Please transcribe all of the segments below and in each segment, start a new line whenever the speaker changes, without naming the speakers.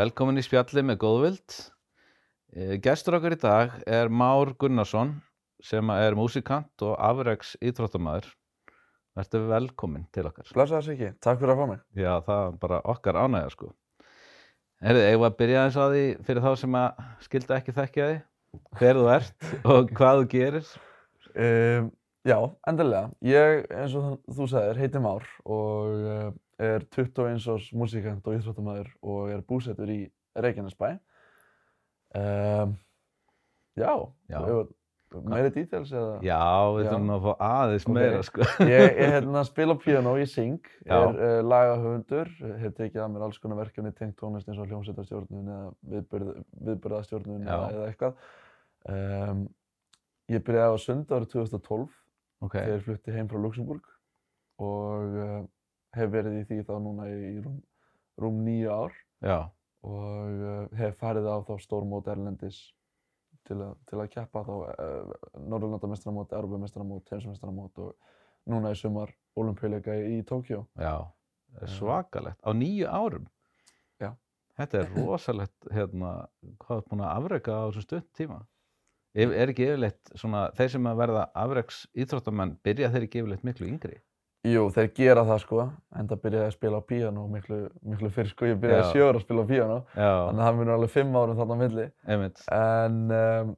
Velkomin í spjalli með Góðvild. Eh, Gestur okkar í dag er Már Gunnarsson sem er músikant og afreks íþróttamæður. Verður velkomin til okkar.
Blessaði þessu ekki, takk fyrir að fá mig.
Já, það er bara okkar ánægja sko. Herðu, eigum við að byrja eins á því fyrir þá sem að skilda ekki þekkja því, hver þú ert og hvað þú gerir.
Um, já, endilega. Ég, eins og þú sagðir, heiti Már og uh, er 21 árs músikant og íþróttamæður og er búsettur í Reykjanesbæ. Um, já,
Já.
meiri details eða?
Já, við þurfum að fá aðeins
Ok.
meira sko.
Ég er hérna að spila piano, ég syng,
Já.
er uh, lagahöfundur, hef tekið að mér alls konar verkefni tengt tónlist eins og hljómsveitarstjórnun eða viðburð, viðburðastjórnun
Já.
eða, eitthvað. Um, ég byrjaði á Sund árið 2012
Ok,
þegar ég flutti heim frá Luxemburg og uh, hef verið í því þá núna í rúm, rúm nýju ár
já,
og uh, hef farið á þá stórmót erlendis til, að- til að keppa þá uh, Norðurlandamestramót, Europamestramót, Heimsmestramót og núna í sumar olimpíuleika í, Tókjó.
já, svakalegt. Á nýju árum?
Já.
Þetta er rosalegt, hérna, hvað er búin að afreka á þessum stutt tíma? Er, ekki yfirleitt svona, þeir sem að verða afreks íþróttamenn, byrja þeir ekki yfirleitt miklu yngri?
Jú, þeir gera það sko, enda byrjaði að spila á píano miklu, miklu fyrr sko, ég byrjaði
Já.
sjö ára að spila á píano, þannig að það munur alveg fimm árum þarna á milli.
einmitt.
En, um,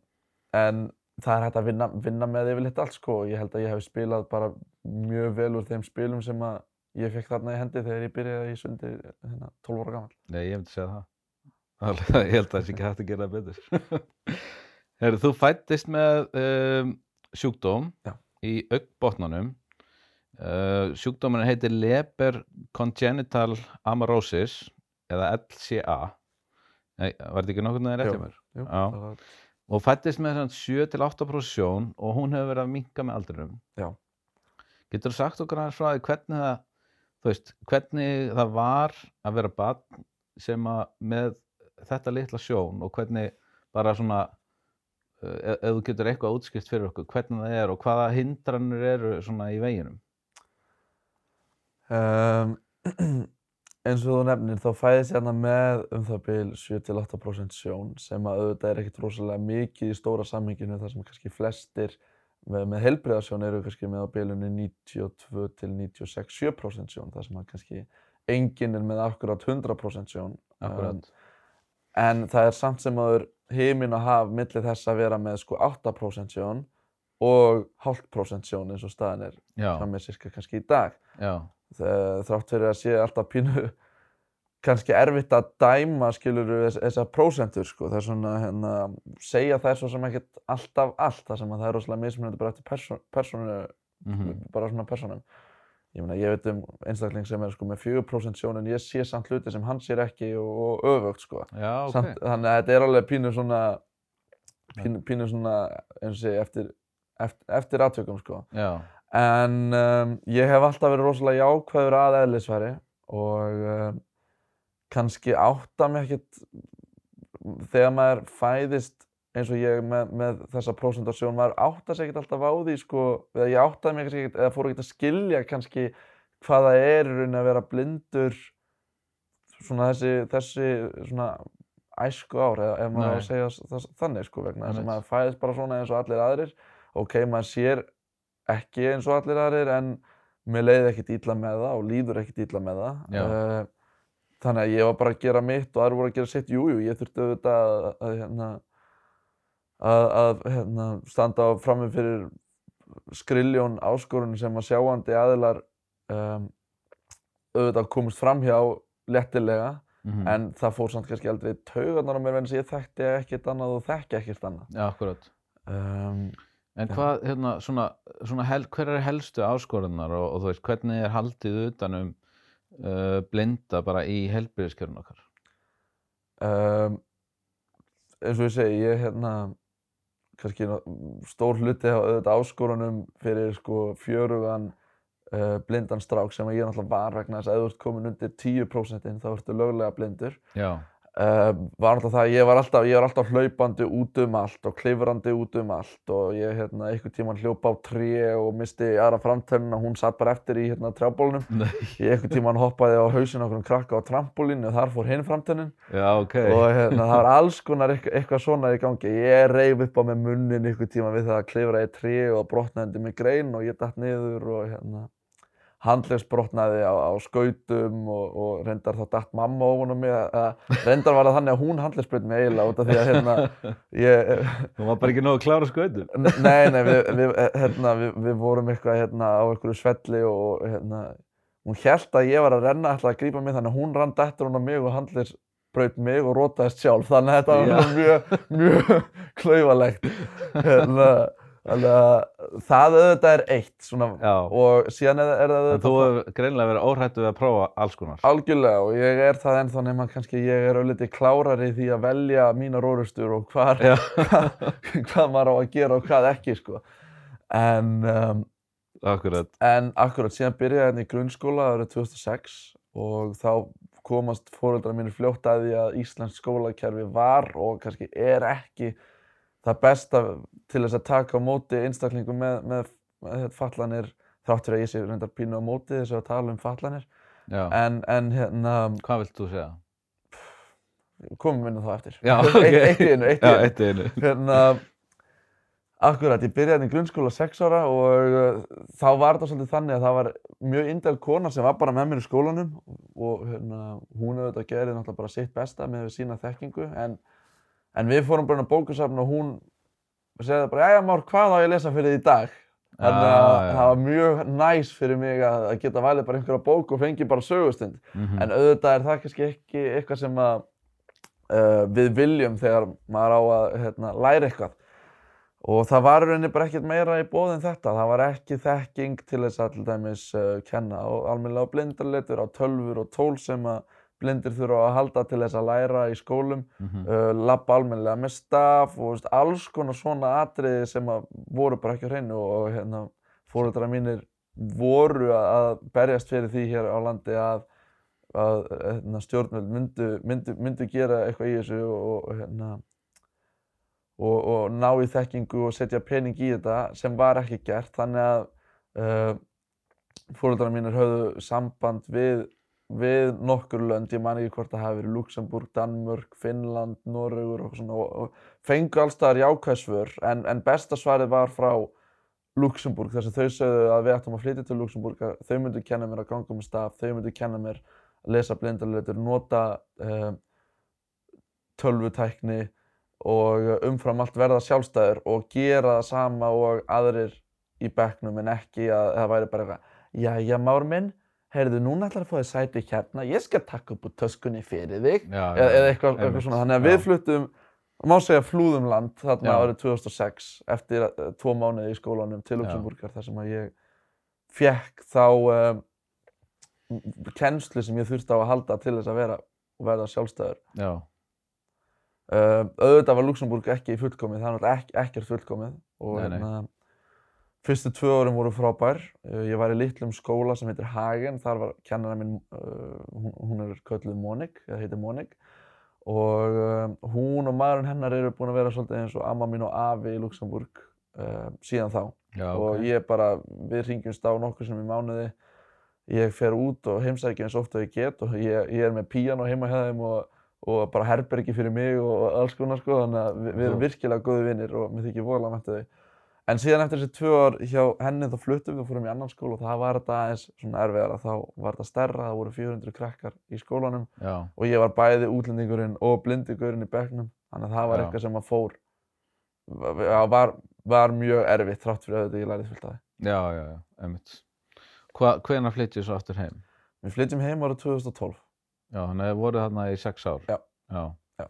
en það er hægt að vinna, vinna með yfirleitt allt sko ég held að ég hef spilað bara mjög vel úr þeim spilum sem að ég fekk þarna í hendi þegar ég byrjaði í sundi hérna, 12 ára gammal.
Nei, ég myndi segja það. Alveg, ég held að það sé ekki hægt að gera það betur. Herru, þú fættist með um, sjúkdóm
Já.
í augnbotnunum. Uh, sjúkdómurinn heitir Leber Congenital Amaurosis eða LCA. Nei, var þetta ekki nokkurn veginn rétt hjá mér?
Jú, var,
Og fættist með svona 7-8% sjón og hún hefur verið að minka með aldrinum.
Já.
Getur þú sagt okkur aðeins frá því hvernig það, veist, hvernig það var að vera barn sem að með þetta litla sjón og hvernig bara svona, ef, ef þú getur eitthvað útskipt fyrir okkur, hvernig það er og hvaða hindranir eru svona í veginum.
Um, eins og þú nefnir þá fæðist ég hérna með um það bil 7-8% sjón sem að auðvitað er ekkert rosalega mikið í stóra samhenginu þar sem kannski flestir með, með heilbrigðarsjón eru kannski með á bilunni 92 til 96 7% sjón þar sem að kannski enginn er með akkurat 100% sjón.
Akkurat.
Um, en það er samt sem aður heimin að hafa milli þess að vera með sko 8% sjón og hálft prósent sjón eins og staðan er hjá mér sirka kannski í dag.
Já,
þrátt fyrir að sé alltaf pínu kannski erfitt að dæma skilur þess, þessar prósentur sko. það er svona hérna, segja það svo sem ekkert alltaf allt það sem að það er rosalega mismunandi bara eftir persónu, persónu
mhm,
bara svona persónum. Ég meina ég veit um einstakling sem er sko með 4% sjón en ég sé samt hluti sem hann sér ekki og, og öfugt sko.
Já, ok.
samt, þannig að þetta er alveg pínu svona pínu, pínu svona eins og sé eftir, eftir, eftir aðtökum sko.
Já,
En um, ég hef alltaf verið rosalega jákvæður að eðlisfæri og um, kannski átta mig ekkert þegar maður fæðist eins og ég með, með þessa prósentasjón, maður átta sig ekkert alltaf á því sko, eða ég áttaði kannski ekkert, eða fór ekkert að skilja kannski hvað það er í rauninni að vera blindur svona þessi, þessi svona æsku ár, eða ef maður
Nei.
að segja þess, þannig sko, vegna þess að maður fæðist bara svona eins og allir aðrir ok, maður sér ekki eins og allir aðrir en mér leiði ekkert illa með það og líður ekkert illa með það. Eh, þannig að ég var bara að gera mitt og aðrir voru að gera sitt, jújú, jú, ég þurfti auðvitað að, að, hérna, að, að hérna, standa á frammi fyrir skriljón áskorun sem að sjáandi aðilar um, auðvitað komist framhjá léttilega
mhm,
en það fór samt kannski aldrei taugarnar á mér vegna þess að ég þekkti ekkert annað og þekki ekkert annað
já, akkurat.
um,
En hvað, hérna, svona, svona hel, hver er helstu áskorunar og, og þú veist, hvernig er haldið utan um uh, blinda bara í helbriðiskjörun okkar?
um, eins og ég segi, ég hérna kannski stór hluti á auðvitað áskorunum fyrir sko fjörugan uh, blindan strák sem ég náttúrulega var vegna þess að ef þú ert komin undir 10% þá ertu löglega blindur.
Já,
Uh, var alltaf það, ég var alltaf, ég var alltaf hlaupandi út um allt og klifrandi út um allt og ég hérna einhvern tíman hljópa á tré og misti aðra framtennina, hún satt bara eftir í hérna trjábólunum. Ég einhvern tíman hoppaði á hausinn okkur um krakka á trampolínu og þar fór hinn framtennin
Já, ok.
og hérna það var alls konar eitthvað, eitthvað svona í gangi. Ég reif upp á með munnin einhvern tíman við það að klifra í tré og brotnaði undir mig grein og ég datt niður og hérna handlegsbrotnaði á, á skautum og, og reyndar þá datt mamma á mig að reyndar var það þannig að hún handlegsbreyt mig eiginlega út af því að hérna ég,
Þú var bara ekki nógu klára skautum.
nei, nei, við, við, hérna, við, við vorum eitthvað hérna á einhverju svelli og hérna hún hélt að ég var að renna, ætlaði að grípa mig þannig að hún rann dættur hún á mig og handlegsbreyt mig og rótaðist sjálf. Þannig að þetta var mjög, mjög klaufalegt hérna, það auðvitað er eitt svona og síðan er, er það
En
auðvitað
þú hefur greinilega verið óhrættu við að prófa alls konar.
Algjörlega og ég er það ennþá nema kannski ég er auðvitað klárari því að velja mínar orustur og hvar, hvað maður á að gera og hvað ekki sko. En, um,
Akkurat.
en akkurat síðan byrjaði hérna í grunnskóla árið 2006 og þá komast fóreldrar mínir fljótt að því að Íslands skólakerfi var og kannski er ekki það besta til þess að taka á móti einstaklingum með, með, með fallanir þrátt fyrir að ég sé reyndar pínu á móti þess að tala um fallanir en, en hérna
Hvað vilt þú segja?
komum inn á það eftir.
Já,
eitt,
ok.
eitt í einu, eitt í
Já,
einu.
eitt í einu.
Hérna, akkurat, ég byrjaði hérna í grunnskóla 6 ára og uh, þá var þetta svolítið þannig að það var mjög indæl kona sem var bara með mér í skólanum og hérna, hún auðvitað gerði náttúrulega bara sitt besta með sína þekkingu en, en við fórum bara inn á bókasafn og hún segði bara, jæja Már, hvað á ég að lesa fyrir þið í dag? Þannig að
Já, já.
það var mjög næs fyrir mig að, að geta valið bara einhverja bók og fengi bara sögustund.
Mhm.
En auðvitað er það kannski ekki eitthvað sem að uh, við viljum þegar maður á að hérna, læra eitthvað. Og það var rauninni bara ekkert meira í bóði en þetta. Það var ekki þekking til þess að til dæmis uh, kenna á almennilega á blindarleitur, á tölfur og tól sem að blindir þurfa að halda til þess að læra í skólum,
Mhm.
uh, labba almennilega með staf og veist, alls konar svona atriði sem voru bara ekki á hreinu og hérna, fóreldrar mínir voru að berjast fyrir því hér á landi að að hérna, stjórnvöld myndu, myndu, myndu gera eitthvað í þessu og, og, hérna, og, og ná í þekkingu og setja pening í þetta sem var ekki gert þannig að uh, fóröldrar mínir höfðu samband við, við nokkur lönd, ég man ekki hvort það hafi verið Luxemburg, Danmörk, Finnland, Noregur og svona og, fengu allstaðar jákvæðsvör en, en besta svarið var frá Luxemburg þess að þau sögðu að við ættum að flytja til Luxemburg að þau myndu kenna mér að ganga með staf, þau myndu kenna mér að lesa blindarleitur, nota uh, tölvutækni og umfram allt verða sjálfstæður og gera það sama og aðrir í bekknum en ekki að það væri bara eitthvað Jæja, Már minn, heyrðu, núna ætlar að fá þér sæti hérna, ég skal taka upp úr töskunni fyrir þig.
Já,
eða, eða eitthvað, eitthvað svona, þannig að við fluttum má segja flúðum land þarna árið 2006 eftir uh, tvo mánuði í skólanum til. Luxemburgar þar sem að ég fekk þá um, kennslu sem ég þurfti á að halda til þess að vera og verða sjálfstæður.
Já.
Uh, auðvitað var Luxemburg ekki fullkomið, það er náttúrulega ekki, ekkert fullkomið. Og
Nei, nei.
hérna, fyrstu tvö árin voru frábær. Uh, ég var í litlum skóla sem heitir Hagen, þar var kennara minn, uh, hún, er kölluð Monik, eða heitir Monik. Og uh, hún og maðurinn hennar eru búin að vera svolítið eins og amma mín og afi í Luxemburg síðan þá.
Já,
og
ok.
ég bara, við ringjumst á nokkur sem í mánuði. Ég fer út og heimsækja eins oft og ég get og ég, ég er með píano heima hjá þeim og, og bara herbergi fyrir mig og alls konar sko. Þannig að við, við erum virkilega góði vinnir og mér þykir voðalega mættu þau en síðan eftir þessi tvö ár hjá henni þá fluttum við og fórum í annan skóla og það var þetta aðeins svona erfiðara þá var þetta stærra, það voru 400 krakkar í skólanum
Já.
og ég var bæði útlendingurinn og blindingurinn í bekknum þannig að það var
Já.
eitthvað sem að fór var, var, var mjög erfitt þrátt fyrir auðvitað ég lærið fullt af því
Já, já, já, einmitt. Hva, hvenær flyttið svo aftur heim?
Við flytjum heim árið 2012
Já, þannig að þið voruð þarna í sex ár.
Já.
Já.
Já.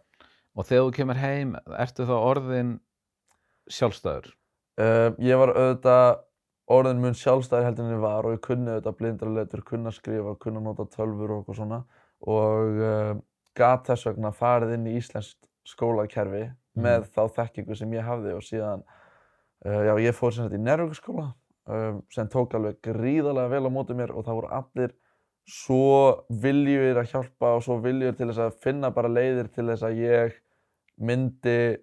Og þegar þú kemur heim, ertu þá orðin sjálfstæður?
Uh, Ég var auðvitað orðin mun sjálfstæðir heldur en ég var og ég kunni auðvitað blindraletur, kunni að skrifa, kunni að nota tölfur og eitthvað svona og uh, gat þess vegna farið inn í íslenskt skólakerfi
Mhm.
með þá þekkingu sem ég hafði og síðan, uh, já ég fór sem sagt í Nærvíkurskóla um, sem tók alveg gríðarlega vel á móti mér og það voru allir svo viljur að hjálpa og svo viljur til þess að finna bara leiðir til þess að ég myndi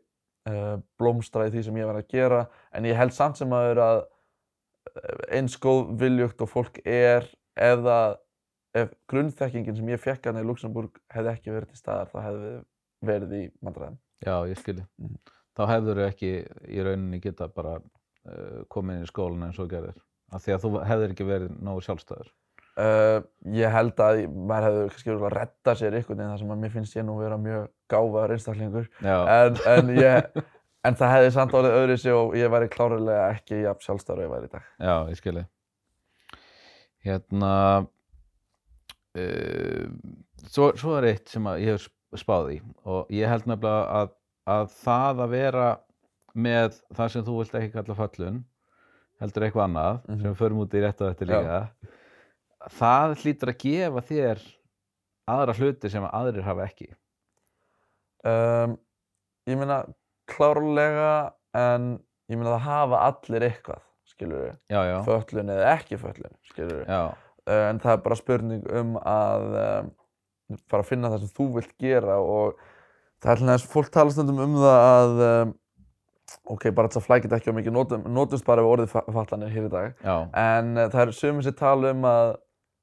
blómstra í því sem ég var að gera en ég held samt sem að eh, eins góð viljugt og fólk er það, ef grunnþekkingin sem ég fekk hann í Luxemburg hefði ekki verið til staðar þá hefði verið í mandræðum.
Já, ég skilji.
Mhm.
Þá hefður þau ekki í rauninni geta bara uh, komið inn í skólan eins og gerðir. Af því að þú hefðir ekki verið nógu sjálfstæður.
Uh, ég held að maður hefði kannski verið að redda sér einhvern veginn þar sem að mér finnst ég nú vera mjög gáfaður einstaklingur en, en, ég, en það hefði samt orðið öðru sig og ég væri klárlega ekki jafn sjálfstæður og ég væri í dag.
já, ég skilji. Hérna, uh, svo, svo er eitt sem ég hef sp- spáð í og ég held nefnilega að, að það að vera með það sem þú vilt ekki kalla föllun, heldur eitthvað annað,
Mhm.
sem við förum út í rétt á þetta
Já.
Það hlýtur að gefa þér aðra hluti sem að aðrir hafa ekki.
Um, ég meina klárlega en ég meina það hafa allir eitthvað, skilur við,
Já, já,
föllun eða ekki föllun, skilur við.
já,
Uh, en það er bara spurning um að um, fara að finna það sem þú vilt gera og það er að fólk tala stundum um það að um, ok, bara þess að flækit ekki á mikið notum, notumst bara við orðið fa- fatlanir hér í dag.
Já,
en uh, það er sumir sem tala um að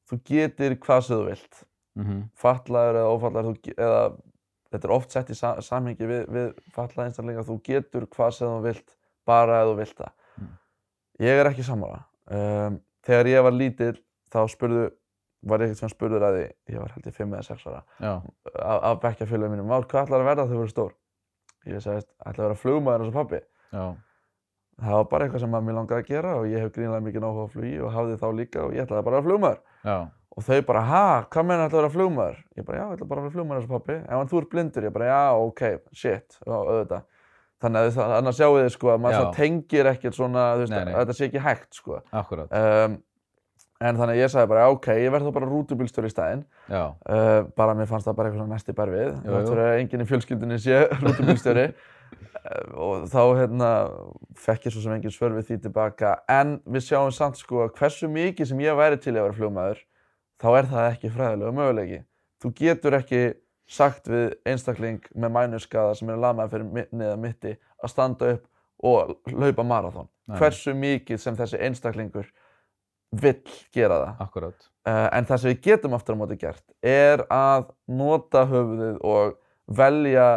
þú getur hvað sem þú vilt.
Mhm,
fatlaður eða ófatlaður þú ge- eða þetta er oft sett í sa samhengi við, við fatlaða einstaklinga. Þú getur hvað sem þú vilt bara ef þú vilt það.
Mm.
ég er ekki sammála. Um, þegar ég var lítill þá spurðu var ég ekkert sem spurður að því ég var held ég 5 eða 6 ára
já,
af, af bekkjafélagum mínum hvað ætlar að verða þegar þú verður stór? Ég sagðist, ætla að vera flugmaður eins og pabbi?
Já,
það var bara eitthvað sem að mér langaði að gera og ég hef grínilega mikið náhuga á flugi og hafði þá líka og ég ætlaði bara að
já,
og þau bara, ha, hvað meina ætla að vera flugmaður? Ég bara, já, ég ætla bara að vera flugmaður eins og pappi hann þú ert blindur, ég bara, já, ok, shit já, auðvitað. Þannig að annars sjáu þið sko að maður tengir ekkert svona, þú veist, að þetta sé ekki hægt sko.
Akkurat,
um, en þannig að ég sagði bara, ok, ég verð þá bara rútubílstjóri í staðinn.
Já,
uh, bara mér fannst það bara eitthvað
Jú,
þátt
jú.
fyrir að enginn í fjölskyldunni sé rútubílstjóri og þá hérna fekk ég svo sem engin svör við því tilbaka. En við sjáum samt sko að hversu mikið sem ég væri til að vera flugmaður þá er það ekki fræðilega möguleiki. Þú getur ekki sagt við einstakling með mænuskaða sem er lamaði fyrir niða mitti að standa upp og hlaupa marathon.
Nei.
hversu mikið sem þessi einstaklingur vill gera það.
Akkurat,
Uh, en það sem við getum aftur á móti gert er að nota höfuðið og velja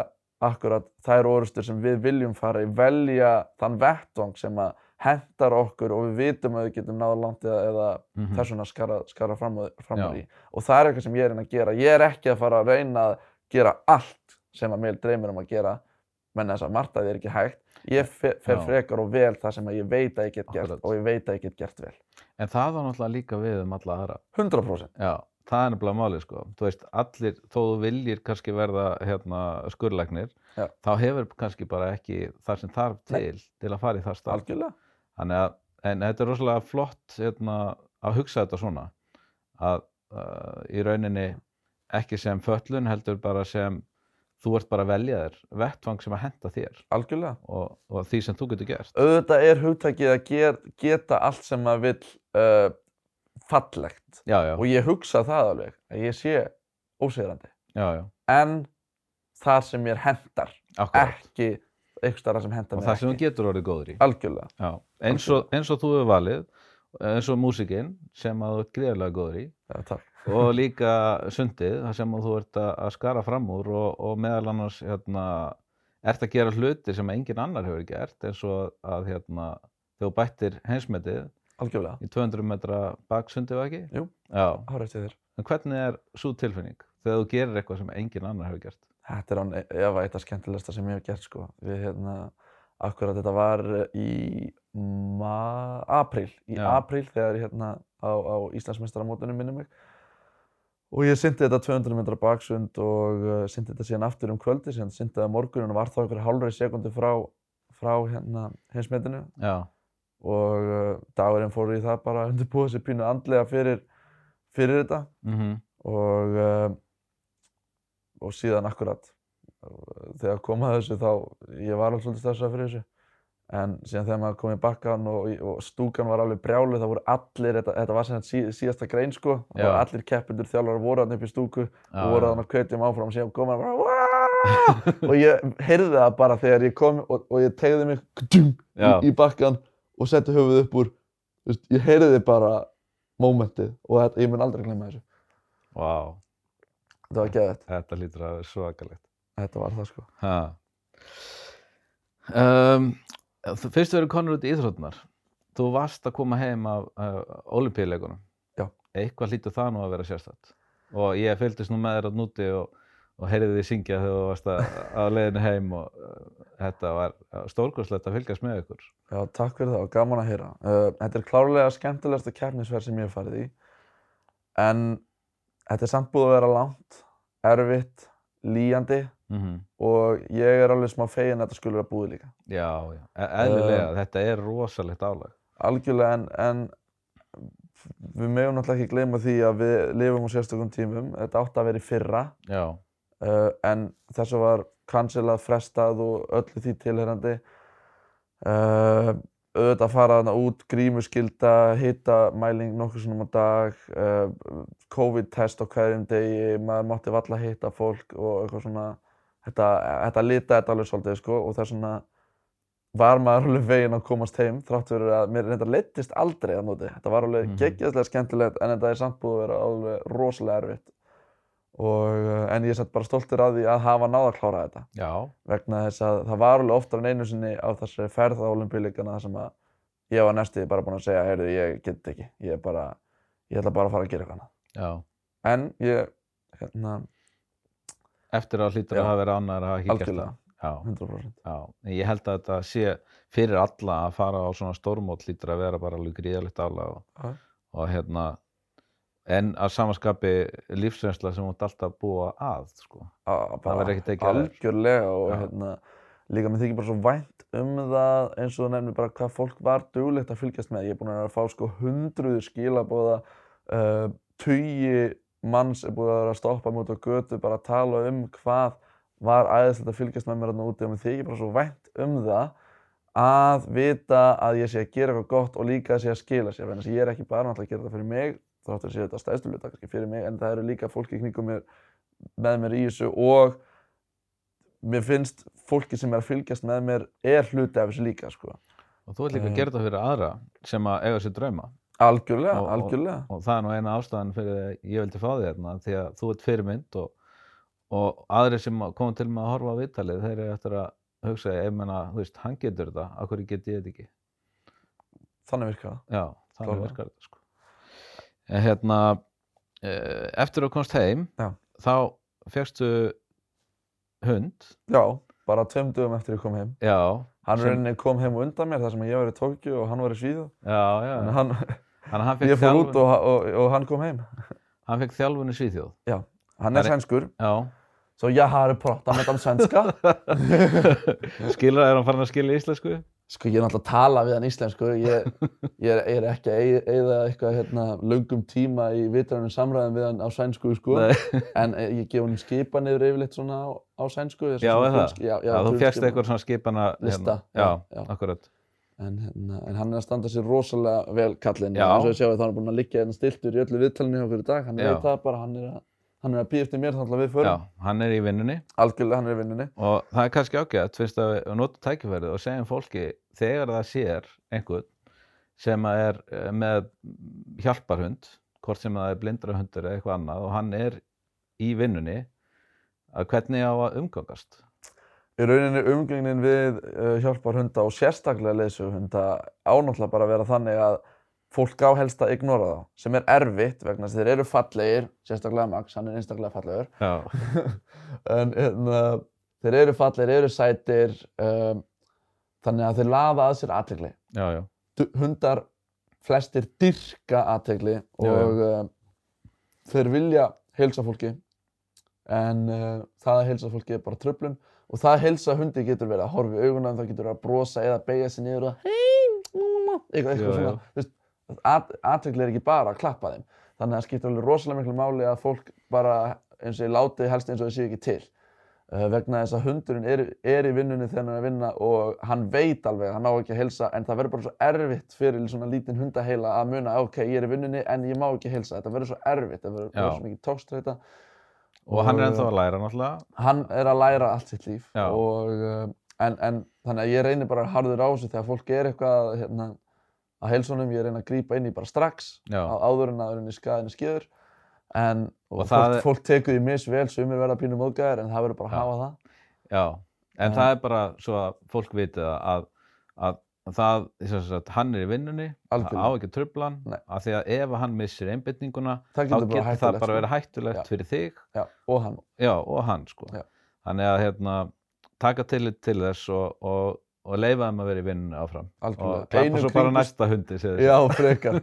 akkurat þær orustur sem við viljum fara í, velja þann vettvang sem að hendar okkur og við vitum að við getum náða langt eða, eða
Mhm.
þess vegna skara, skara fram,
Já.
því. Og það er eitthvað sem ég er inn að gera. Ég er ekki að fara að reyna að gera allt sem að mér dreymir um að gera, menn þess að margt að því er ekki hægt. Ég fe fer frekar og vel það sem að ég veit að ég get gert
Akkurat.
og ég veit að ég get gert vel.
en það var náttúrulega líka við um alla aðra,
100%.
já, það er nefnilega málið sko, þú veist, allir, þó þú viljir kannski verða hérna skurlæknir,
Já.
þá hefur kannski bara ekki það sem þarf
Nei.
til, til að fara í það starf, þannig að, en þetta er rosalega flott, hérna, að hugsa þetta svona, að uh, í rauninni ekki sem föllun, heldur bara sem, þú ert bara að velja þér, vettvang sem að henda þér
Algjörlega.
og, og því sem þú getur gert,
auðvitað er hugtakið að ger, geta allt sem maður vill uh, fallegt.
Já, já,
og ég hugsa það alveg að ég sé ósegrandi en það sem mér hendar
akkurat,
ekki eitthvað starra sem hendar
og
mér
það sem þú
ekki.
getur orðið góður í.
algjörlega,
eins og, eins og þú hefur valið, eins og músikinn sem að þú ert greiðlega góður í
já,
og líka sundið, það sem þú ert að að skara fram úr og, og meðal annars hérna, ert að gera hluti sem engin annar hefur gert eins og að hérna, þegar þú bættir heimsmetið
algjörlega,
í 200 metra baksundið var ekki?
Jú.
Já,
hárið til þér.
En hvernig er svo tilfinning? Þegar þú gerir eitthvað sem engin annar hefur gert?
þetta er án efa eitt af skemmtilegsta sem ég hef gert sko. Við hérna akkurat þetta var í ma apríl, í
Já.
apríl þegar ég hérna á, á Íslandsmeistaramótunum minni mig. Og ég syndi þetta 200 metra baksund og uh, syndi þetta síðan aftur um kvöldi síðan syndi þetta morgunin og var þá einhverja hálfri sekundu frá, frá hérna heimsmetinu.
Já,
og uh, dagurinn fór í það bara að undirbúa sér pínu andlega fyrir, fyrir þetta.
Mhm,
og, uh, og síðan akkurat þegar kom að þessu þá ég var alveg svolítið stressað fyrir þessu. En síðan þegar maður kom í bakkan og, og stúkan var alveg brjálu þá voru allir, þetta, þetta var sem sí, síðasta grein sko.
Já.
og allir keppendur þjálfar voru hann upp í stúku
Já,
og voru hann að kvetjum áfram og síðan kom hann bara "Waaah!" og ég heyrði það bara þegar ég kom og, og ég tegði mig í, í bakkan og setti höfuð upp úr veist, ég heyrði bara mómentið og þetta, ég mun aldrei glemma þessu
Vá,
þetta var geðvægt,
þetta lítur að vera svakalegt.
þetta var það sko.
Um, þú- fyrst við erum konur út í íþróttunar. Þú varst að koma heim af uh, olimpíuleikunum.
Já.
Eitthvað hlýtur það nú að vera sérstætt. Og ég fylgdist nú með þér að núti og, og heyrði því syngja þegar þú varst að, að leiðinu heim og uh, þetta var stórkurslegt að fylgjast með ykkur.
Já, takk fyrir það og gaman að heyra. Uh, þetta er klárlega skemmtilegasta keppnisverð sem ég hef farið í. En þetta er samt búið að vera langt, erfitt, líjandi
Mm
og ég er alveg smá feginn að þetta skulle vera búið líka.
Já, já, e eðlilega, þetta er rosalegt álag.
Algjörlega en, en við megum náttúrulega ekki gleyma því að við lifum á sérstökum tímum. Þetta átti að vera í fyrra
Já,
uh, en þessu var cancelað, frestað og öllu því tilherrandi. Uh, auðvitað fara þarna út, grímuskylda, hitamæling nokkur svona á dag, uh, COVID-test á hverjum degi, maður mátti valla hitta fólk og eitthvað svona, þetta, þetta lita þetta alveg svolítið sko og þess vegna var maður alveg veginn að komast heim þrátt fyrir að mér reyndar leittist aldrei að nóti. Þetta var alveg
Mhm.
geggjastlega skemmtilegt en þetta er samt búið að vera alveg rosalega erfitt. Og, uh, en ég er samt bara stoltur að því að hafa náð að klára þetta.
Já,
vegna þess að það var alveg oftar en einu sinni á þessari ferð á olimpíuleikana þar sem að ég var næstuði bara búinn að segja heyrðu, ég get ekki, ég er bara ég ætla bara að fara að gera eitthvað annað.
Já.
en ég, hérna,
Eftir að hlýtur að hafa verið annar að hafa ekki
algjörlega,
gert það. Já.
100%
Já, ég held að þetta sé fyrir alla að fara á svona stórmót lítur að vera bara alveg gríðalegt álag og, og hérna en að samaskapi lífsreynsla sem þú ert alltaf að búa að sko.
A- bara
verður ekki tekið af þér.
algjörlega og
Já.
hérna líka mér þykir bara svo vænt um það eins og þú nefnir bara hvað fólk var duglegt að fylgjast með ég er búinn að vera að fá sko hundruður skilabóða uh, tugi manns er búið að vera að stoppa mút á götu bara að tala um hvað var æðislegt að fylgjast með mér þarna úti og mér þykir bara svo vænt um það að vita að ég sé að gera eitthvað gott og líka að sé að skila sér þess að ég er ekki bara náttúrulega að gera þetta fyrir mig þáttur að sé þetta stæðstu hluta kannski fyrir mig en það eru líka fólki í knygum mér með mér í þessu og mér finnst fólki sem er að fylgjast með mér er hluti af þessu líka sko.
og þú ert líka
Eh.
að gera þetta fyrir aðra sem að eiga sér drauma
algjörlega,
Og- og-
algjörlega
og það er nú eina ástæðan fyrir að ég vildi fá því hérna því að þú ert fyrirmynd og, og aðrir sem koma til með að horfa á viðtalið þeir eru eftir að hugsa ef menna, þú veist, hann getur þetta, af hverju get ég þetta ekki
þannig virkar það
Já, þannig virkar þetta sko. En hérna, eh, eftir að komst heim,
Já.
þá fegstu hund,
já, bara tveim dögum eftir ég kom heim.
Já,
hann
Sem-
kom heim undan mér þar sem ég var í Tókju og hann var í Svíðu
já, já,
þannig að hann,
hann, hann
ég fór út
þjálfun,
og, og, og hann kom heim.
Hann fekk þjálfun í Svíþjóð,
hann er
er-
sænskur.
Já,
så ég har pratat med dem svenska
skilur það, er hann farin að skilja íslensku?
Sko ég er náttúrulega að tala við hann íslensku, ég, ég, er, ég er ekki að eig- eyða eitthvað hérna, löngum tíma í vitrænum samræðum við hann á sænsku sko,
Nei.
en eh, ég gef hann skipanir yfirleitt svona á, á sænsku.
Já,
grunnsk- Já, já,
þú
grunnskipan.
eitthvað svona skipana,
Lista,
já,
já,
akkurat,
En, hérna, en hann er að standa sér rosalega vel kallinn, eins og ég sjá að það er búinn að liggja hérna stiltur í öllu viðtalinu hjá í dag, hann veit það bara, hann er að, hann er að býja eftir mér þannig að við förum,
já, hann er í vinnunni
algjörlega hann er í vinnunni.
og það er kannski ágætt, fyrst að við notum tækifærið og segjum fólki þegar það sér einhvern sem er eh, með hjálparhund, hvort sem það er blindrahundur eða eitthvað annað og hann er í vinnunni, að hvernig á að umgangast.
Í rauninni umgengnin við uh, hjálparhunda og sérstaklega leysugunda ánáttúrulega bara að vera þannig að fólk á helst að ignora þá, sem er erfitt vegna þess að þeir eru fallegir, sérstaklega Max, hann er einstaklega fallegur,
Já,
en hérna, þeir eru fallegir, eru sætir, um, þannig að þeir laða að sér aðtegli.
já, já,
Hundar flestir dyrka aðtegli
Já, já.
og um, þeir vilja heilsa fólki, en uh, það að heilsa fólki er bara tröflun og það að heilsa hundi getur verið að horfa í auguna, það getur verið að brosa eða beigja sig niður og eitthvað, eitthvað
Já,
svona,
já.
þú veist, að, aðtegli er ekki bara að klappa þeim, þannig að það skiptir alveg rosalega miklu máli að fólk bara eins og ég láti helst eins og þau séu ekki til. uh, vegna þess að hundurinn er, er í vinnunni þegar hann er að vinna og hann veit alveg að hann á ekki að heilsa en það verður bara svo erfitt fyrir svona lítinn hundaheila að muna ok, ég er í vinnunni en ég má ekki heilsa. Þetta verður svo erfitt, þetta verður svo mikið tókstreita.
Og hann er ennþá að læra náttúrulega.
Hann er að læra allt sitt líf og uh, en, en þannig að ég reynir bara harður á þessu þegar fólk er eitthvað hérna, að heilsa honum, ég reyna að grípa inn í bara strax á áður en að skaðinu skýður en
Og
og
það
fólk,
er-
fólk tekur því misvel, sumir verða pínu móðgæðir en það verður bara að hafa það.
Já, en
En-
það er bara svo að fólk viti að, að, að það, sem sagt, hann er í vinnunni, það á ekki trublan,
Nei.
af því að ef hann missir einbytninguna,
Það
þá
getur
það bara
sko.
verið hættulegt
Já.
fyrir þig
Já, og hann.
já, og hann. Sko. Þannig að hérna, taka tillit til þess og, og, og leifa þeim að vera í vinnunni áfram.
Algjörlega.
Og klappa svo bara næsta hundi, segir
Já, frekar.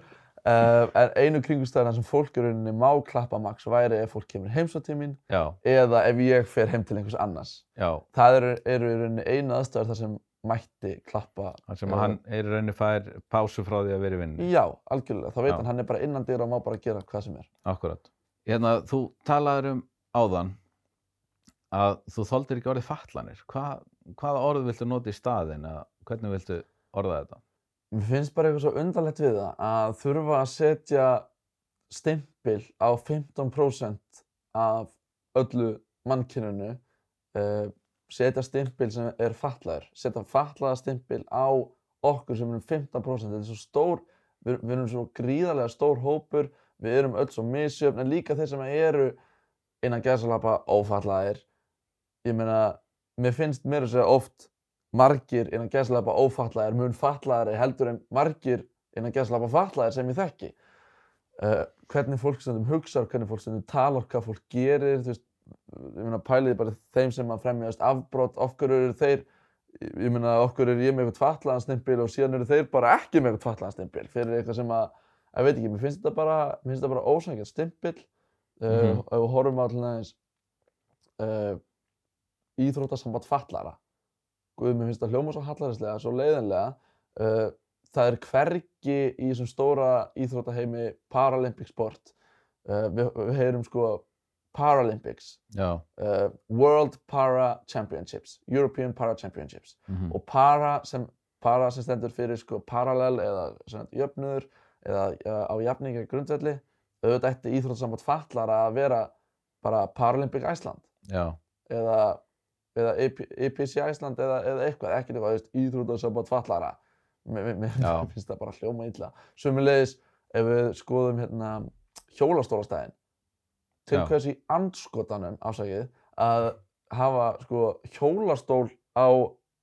Uh, en einu kringustæðina sem fólk í rauninni má klappa max væri ef fólk kemur heimsótt til mín eða ef ég fer heim til einhvers annars.
já,
Það eru, eru í rauninni einu aðstæður þar sem mætti klappa.
þar sem
eh,
hann er í rauninni fær pásu frá því að vera í vinnunni.
Já, algjörlega. Þá veit
Já.
hann, hann er bara innan dyra og má bara gera hvað sem er.
Akkurat. Hérna, þú talaður um áðan að þú þoldir ekki orðið fatlanir. Hva, hvaða orð viltu nota í staðinn eða hvernig viltu orða þetta?
Mér finnst bara eitthvað svo undarlegt við það að þurfa að setja stimpil á 15% af öllu mannkyninu, uh, setja stimpil sem er fatlaður, setja fatlaða stimpil á okkur sem erum 15%. Þetta er svo stór, við, við erum svo gríðarlega stór hópur, við erum öll svo misjöfn, en líka þeir sem eru innan gæðsalapa ófatlaðir. Ég meina, mér finnst mér að segja oft margir innan gæðslapa ófatlaðir mun fatlaðari heldur en margir innan gæðslapa fatlaðir sem ég þekki. Uh, hvernig fólk stundum hugsar, hvernig fólk stundum talar, hvað fólk gerir, þú veist, ég meina pæliði bara þeim sem að fremja þú veist, afbrot, okkur eru þeir, ég meina okkur er ég með eitthvað fatlaðan stimpil og síðan eru þeir bara ekki með eitthvað fatlaðan stimpil fyrir eitthvað sem að, ég veit ekki, mér finnst þetta bara, mér finnst þetta bara ósækjað stimpil, uh,
Mhm.
ef við horfum á til næðins uh, íþróttasamband fatlara, Guð, mér finnst það hljóma svo hallarislega, svo leiðinlega. Uh, það er hvergi í þessum stóra íþróttaheimi Paralympic sport. Uh, við, við heyrum sko Paralympics, uh, World Para Championships, European Para Championships.
mm
Og para sem, para sem stendur fyrir sko parallel eða jöfnuður eða á jafningar grundvelli. Auðvitað ætti íþróttasamband fatlara að vera bara Paralympic Iceland
já,
eða, eða EP EPC Æsland eða, eða eitthvað, ekkert eitthvað, íþrótasamband fatlara. Mér, finnst það bara hljóma illa. Sumulegis, ef við skoðum hérna hjólastólastæðin, til
Já.
hvers í andskotanum, afsakið, að hafa sko hjólastól á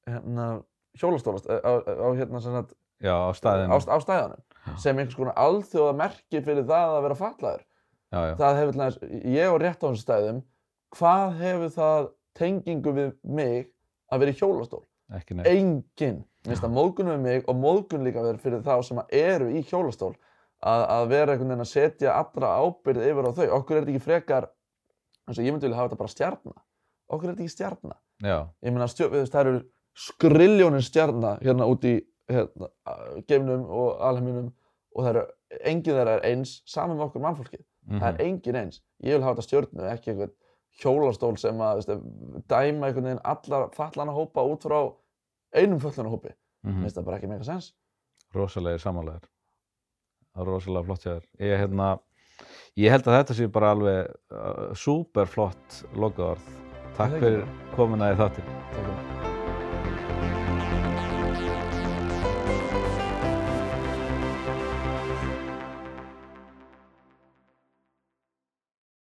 hérna hjólastólast, á, á, á hérna sem sagt,
já, á
á,
staðinu.
á staðanum, sem einhvers konar alþjóða merki fyrir það að vera fatlaður
Já, já,
það hefur ég á rétt á þessum stæðum, hvað hefur það tengingu við mig að vera í hjólastól?
ekki neitt.
Engin. Mér finnst það móðgun við mig og móðgun líka verið fyrir þá sem eru í hjólastól að, að vera einhvern veginn að setja allra ábyrgð yfir á þau. Okkur er þetta ekki frekar, eins og ég myndi vilja hafa þetta bara stjarna. Okkur er þetta ekki stjarna.
Já,
Ég meina, það eru skriljónin stjarna hérna út í hérna, gefnum og alheiminum og það eru, engin þeirra er eins saman með okkur mannfólkið.
mhm,
Það er engin eins. Ég vil hafa þetta stjörnu, ekki einhvern hjólastól sem að veist, dæma einhvern veginn allar fallana hópa út frá einum föllana hópi. Mér
mhm.
finnst það bara ekki meika sens.
rosalegir samanlegar. Það er rosalega flott hjá þér. Ég, hérna, ég held að þetta sé bara alveg uh, super flott lokaðorð. Takk fyrir komuna í
fyrir